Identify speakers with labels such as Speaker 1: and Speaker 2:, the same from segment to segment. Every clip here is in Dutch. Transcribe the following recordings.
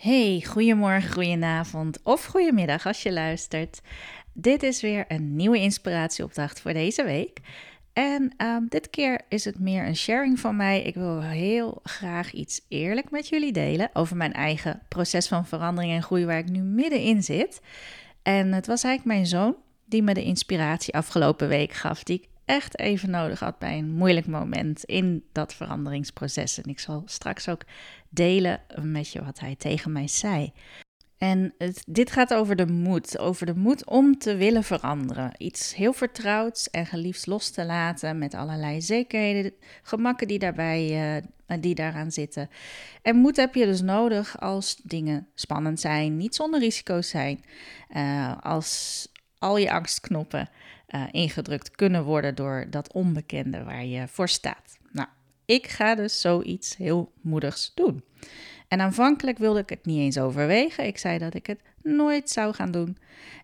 Speaker 1: Hey, goedemorgen, goedenavond of goedemiddag als je luistert. Dit is weer een nieuwe inspiratieopdracht voor deze week. En ehm, dit keer is het meer een sharing van mij. Ik wil heel graag iets eerlijk met jullie delen over mijn eigen proces van verandering en groei waar ik nu middenin zit. En het was eigenlijk mijn zoon die me de inspiratie afgelopen week gaf, die ik echt even nodig had bij een moeilijk moment in dat veranderingsproces. En ik zal straks ook delen met je wat hij tegen mij zei. En dit gaat over de moed, over de moed om te willen veranderen. Iets heel vertrouwds en geliefds los te laten met allerlei zekerheden, gemakken die, daarbij, uh, die daaraan zitten. En moed heb je dus nodig als dingen spannend zijn, niet zonder risico's zijn, uh, als al je angstknoppen uh, ingedrukt kunnen worden door dat onbekende waar je voor staat. Nou, ik ga dus zoiets heel moedigs doen. En aanvankelijk wilde ik het niet eens overwegen. Ik zei dat ik het nooit zou gaan doen.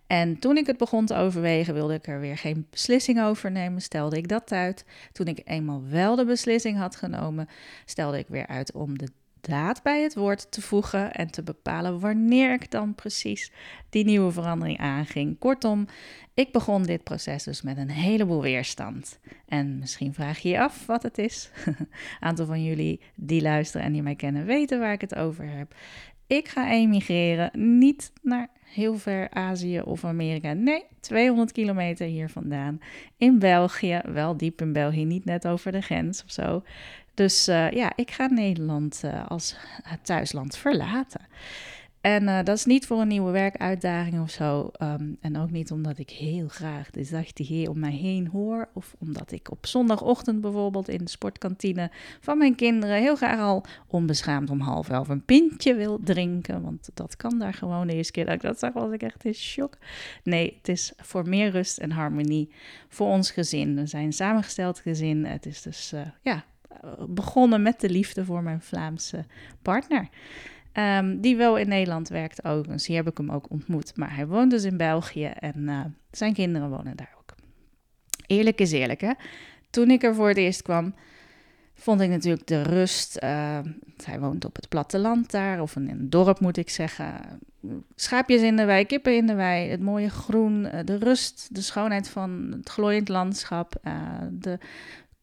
Speaker 1: En toen ik het begon te overwegen, wilde ik er weer geen beslissing over nemen. Stelde ik dat uit. Toen ik eenmaal wel de beslissing had genomen, stelde ik weer uit om de daad bij het woord te voegen en te bepalen wanneer ik dan precies die nieuwe verandering aanging. Kortom, ik begon dit proces dus met een heleboel weerstand. En misschien vraag je je af wat het is. Een aantal van jullie die luisteren en die mij kennen weten waar ik het over heb. Ik ga emigreren, niet naar heel ver Azië of Amerika. Nee, 200 kilometer hier vandaan. In België, wel diep in België, niet net over de grens of zo. Dus uh, ja, ik ga Nederland uh, als thuisland verlaten. En uh, dat is niet voor een nieuwe werkuitdaging of zo. Um, en ook niet omdat ik heel graag de zachte G om mij heen hoor. Of omdat ik op zondagochtend bijvoorbeeld in de sportkantine van mijn kinderen heel graag al onbeschaamd om half elf een pintje wil drinken. Want dat kan daar gewoon de eerste keer dat ik dat zag was ik echt in shock. Nee, het is voor meer rust en harmonie voor ons gezin. We zijn een samengesteld gezin. Het is dus ja, begonnen met de liefde voor mijn Vlaamse partner. Um, die wel in Nederland werkt overigens. Hier heb ik hem ook ontmoet. Maar hij woont dus in België en uh, zijn kinderen wonen daar ook. Eerlijk is eerlijk, hè. Toen ik er voor het eerst kwam, vond ik natuurlijk de rust. Uh, hij woont op het platteland daar, of in een dorp moet ik zeggen. Schaapjes in de wei, kippen in de wei, het mooie groen, uh, de rust, de schoonheid van het glooiend landschap, de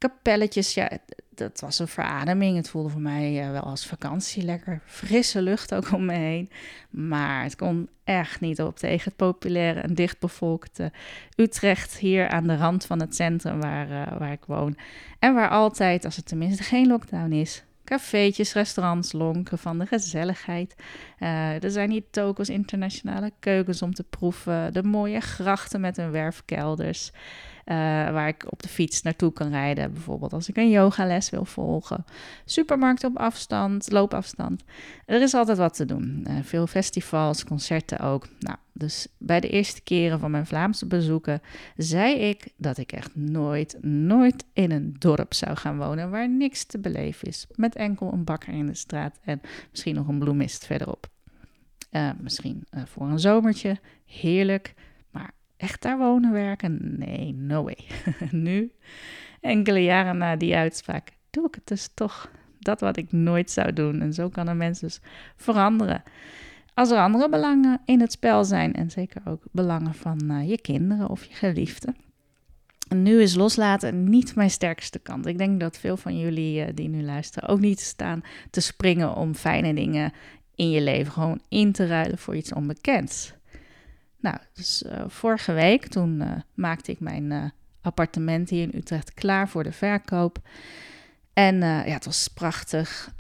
Speaker 1: kapelletjes. Ja, dat was een verademing. Het voelde voor mij uh, wel als vakantie. Lekker frisse lucht ook om me heen. Maar het kon echt niet op tegen het populaire en dichtbevolkte Utrecht. Hier aan de rand van het centrum waar, uh, waar ik woon. En waar altijd, als het tenminste geen lockdown is, cafeetjes, restaurants lonken van de gezelligheid. Uh, er zijn hier tokens, internationale keukens om te proeven. De mooie grachten met hun werfkelders. Uh, waar ik op de fiets naartoe kan rijden. Bijvoorbeeld als ik een yogales wil volgen. Supermarkt op afstand, loopafstand. Er is altijd wat te doen. Uh, veel festivals, concerten ook. Nou, dus bij de eerste keren van mijn Vlaamse bezoeken zei ik dat ik echt nooit, nooit in een dorp zou gaan wonen waar niks te beleven is. Met enkel een bakker in de straat en misschien nog een bloemist verderop. Uh, misschien voor een zomertje, heerlijk echt daar wonen werken? Nee, no way. nu, enkele jaren na die uitspraak, doe ik het dus toch. Dat wat ik nooit zou doen. En zo kan een mens dus veranderen. Als er andere belangen in het spel zijn, en zeker ook belangen van uh, je kinderen of je geliefden. nu is loslaten niet mijn sterkste kant. Ik denk dat veel van jullie uh, die nu luisteren ook niet staan te springen om fijne dingen in je leven gewoon in te ruilen voor iets onbekends. Nou, dus uh, vorige week toen uh, maakte ik mijn uh, appartement hier in Utrecht klaar voor de verkoop. En ja, het was prachtig,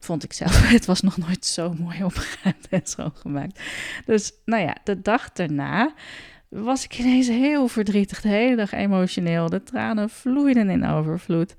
Speaker 1: vond ik zelf. Het was nog nooit zo mooi opgeruimd en schoongemaakt. Dus nou ja, de dag daarna was ik ineens heel verdrietig, de hele dag emotioneel. De tranen vloeiden in overvloed.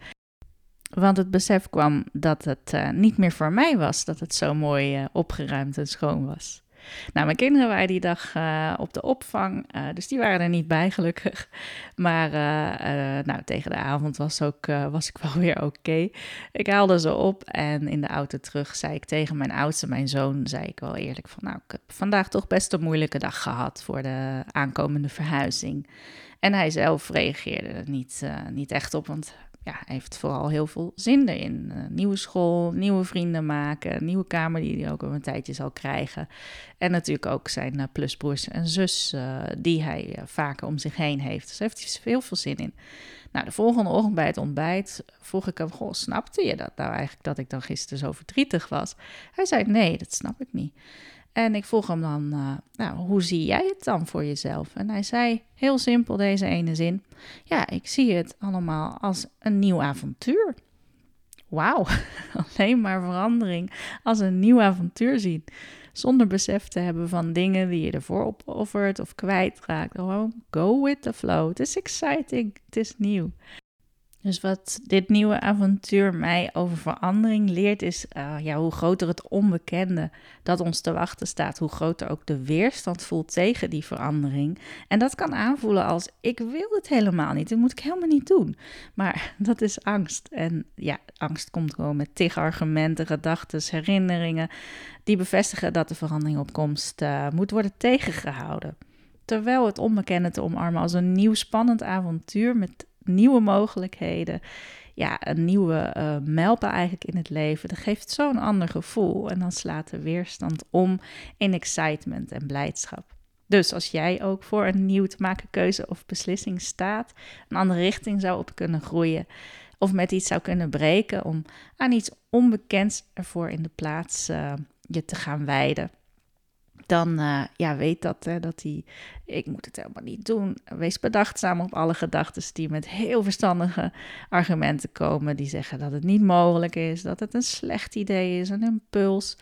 Speaker 1: Want het besef kwam dat het niet meer voor mij was, dat het zo mooi opgeruimd en schoon was. Nou, mijn kinderen waren die dag uh, op de opvang, uh, dus die waren er niet bij, gelukkig. Maar uh, nou, tegen de avond was, ook, was ik wel weer oké. Ik haalde ze op en in de auto terug zei ik tegen mijn oudste, mijn zoon, zei ik wel eerlijk van... nou, ik heb vandaag toch best een moeilijke dag gehad voor de aankomende verhuizing. En hij zelf reageerde er niet, niet echt op, want ja, hij heeft vooral heel veel zin erin. Uh, nieuwe school, nieuwe vrienden maken, nieuwe kamer die hij ook op een tijdje zal krijgen. En natuurlijk ook zijn uh, plusbroers en zus uh, die hij vaker om zich heen heeft. Dus daar heeft hij heel veel zin in. Nou, de volgende ochtend bij het ontbijt vroeg ik hem: Goh, snapte je dat nou eigenlijk dat ik dan gisteren zo verdrietig was? Hij zei: Nee, dat snap ik niet. En ik vroeg hem dan, uh, nou, hoe zie jij het dan voor jezelf? En hij zei heel simpel deze ene zin: Ja, ik zie het allemaal als een nieuw avontuur. Wauw, alleen maar verandering als een nieuw avontuur zien. Zonder besef te hebben van dingen die je ervoor opoffert of kwijtraakt. Gewoon go with the flow. Het is exciting, het is nieuw. Dus wat dit nieuwe avontuur mij over verandering leert, is uh, ja, hoe groter het onbekende dat ons te wachten staat, hoe groter ook de weerstand voelt tegen die verandering. En dat kan aanvoelen als: ik wil het helemaal niet, dat moet ik helemaal niet doen. Maar dat is angst. En ja, angst komt gewoon met tig argumenten, gedachten, herinneringen, die bevestigen dat de verandering op komst uh, moet worden tegengehouden. Terwijl het onbekende te omarmen als een nieuw spannend avontuur met nieuwe mogelijkheden. Ja, een nieuwe uh, mijlpaal eigenlijk in het leven. Dat geeft zo'n ander gevoel. En dan slaat de weerstand om in excitement en blijdschap. Dus als jij ook voor een nieuw te maken keuze of beslissing staat, een andere richting zou op kunnen groeien, of met iets zou kunnen breken om aan iets onbekends ervoor in de plaats uh, je te gaan wijden dan uh, ja, weet dat, hè, dat hij, ik moet het helemaal niet doen. Wees bedachtzaam op alle gedachten die met heel verstandige argumenten komen. Die zeggen dat het niet mogelijk is, dat het een slecht idee is, een impuls.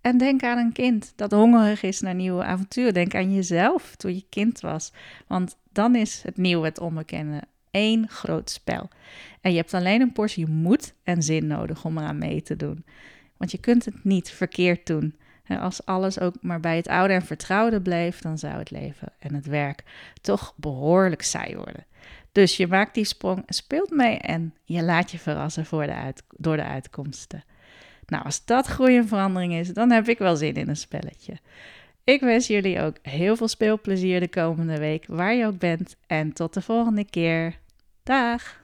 Speaker 1: En denk aan een kind dat hongerig is naar nieuwe avonturen. Denk aan jezelf toen je kind was. Want dan is het nieuwe, het onbekende, één groot spel. En je hebt alleen een portie moed en zin nodig om eraan mee te doen. Want je kunt het niet verkeerd doen. Als alles ook maar bij het oude en vertrouwde bleef, dan zou het leven en het werk toch behoorlijk saai worden. Dus je maakt die sprong, speelt mee en je laat je verrassen voor de uit, door de uitkomsten. Nou, als dat groei en verandering is, dan heb ik wel zin in een spelletje. Ik wens jullie ook heel veel speelplezier de komende week, waar je ook bent. En tot de volgende keer. Dag!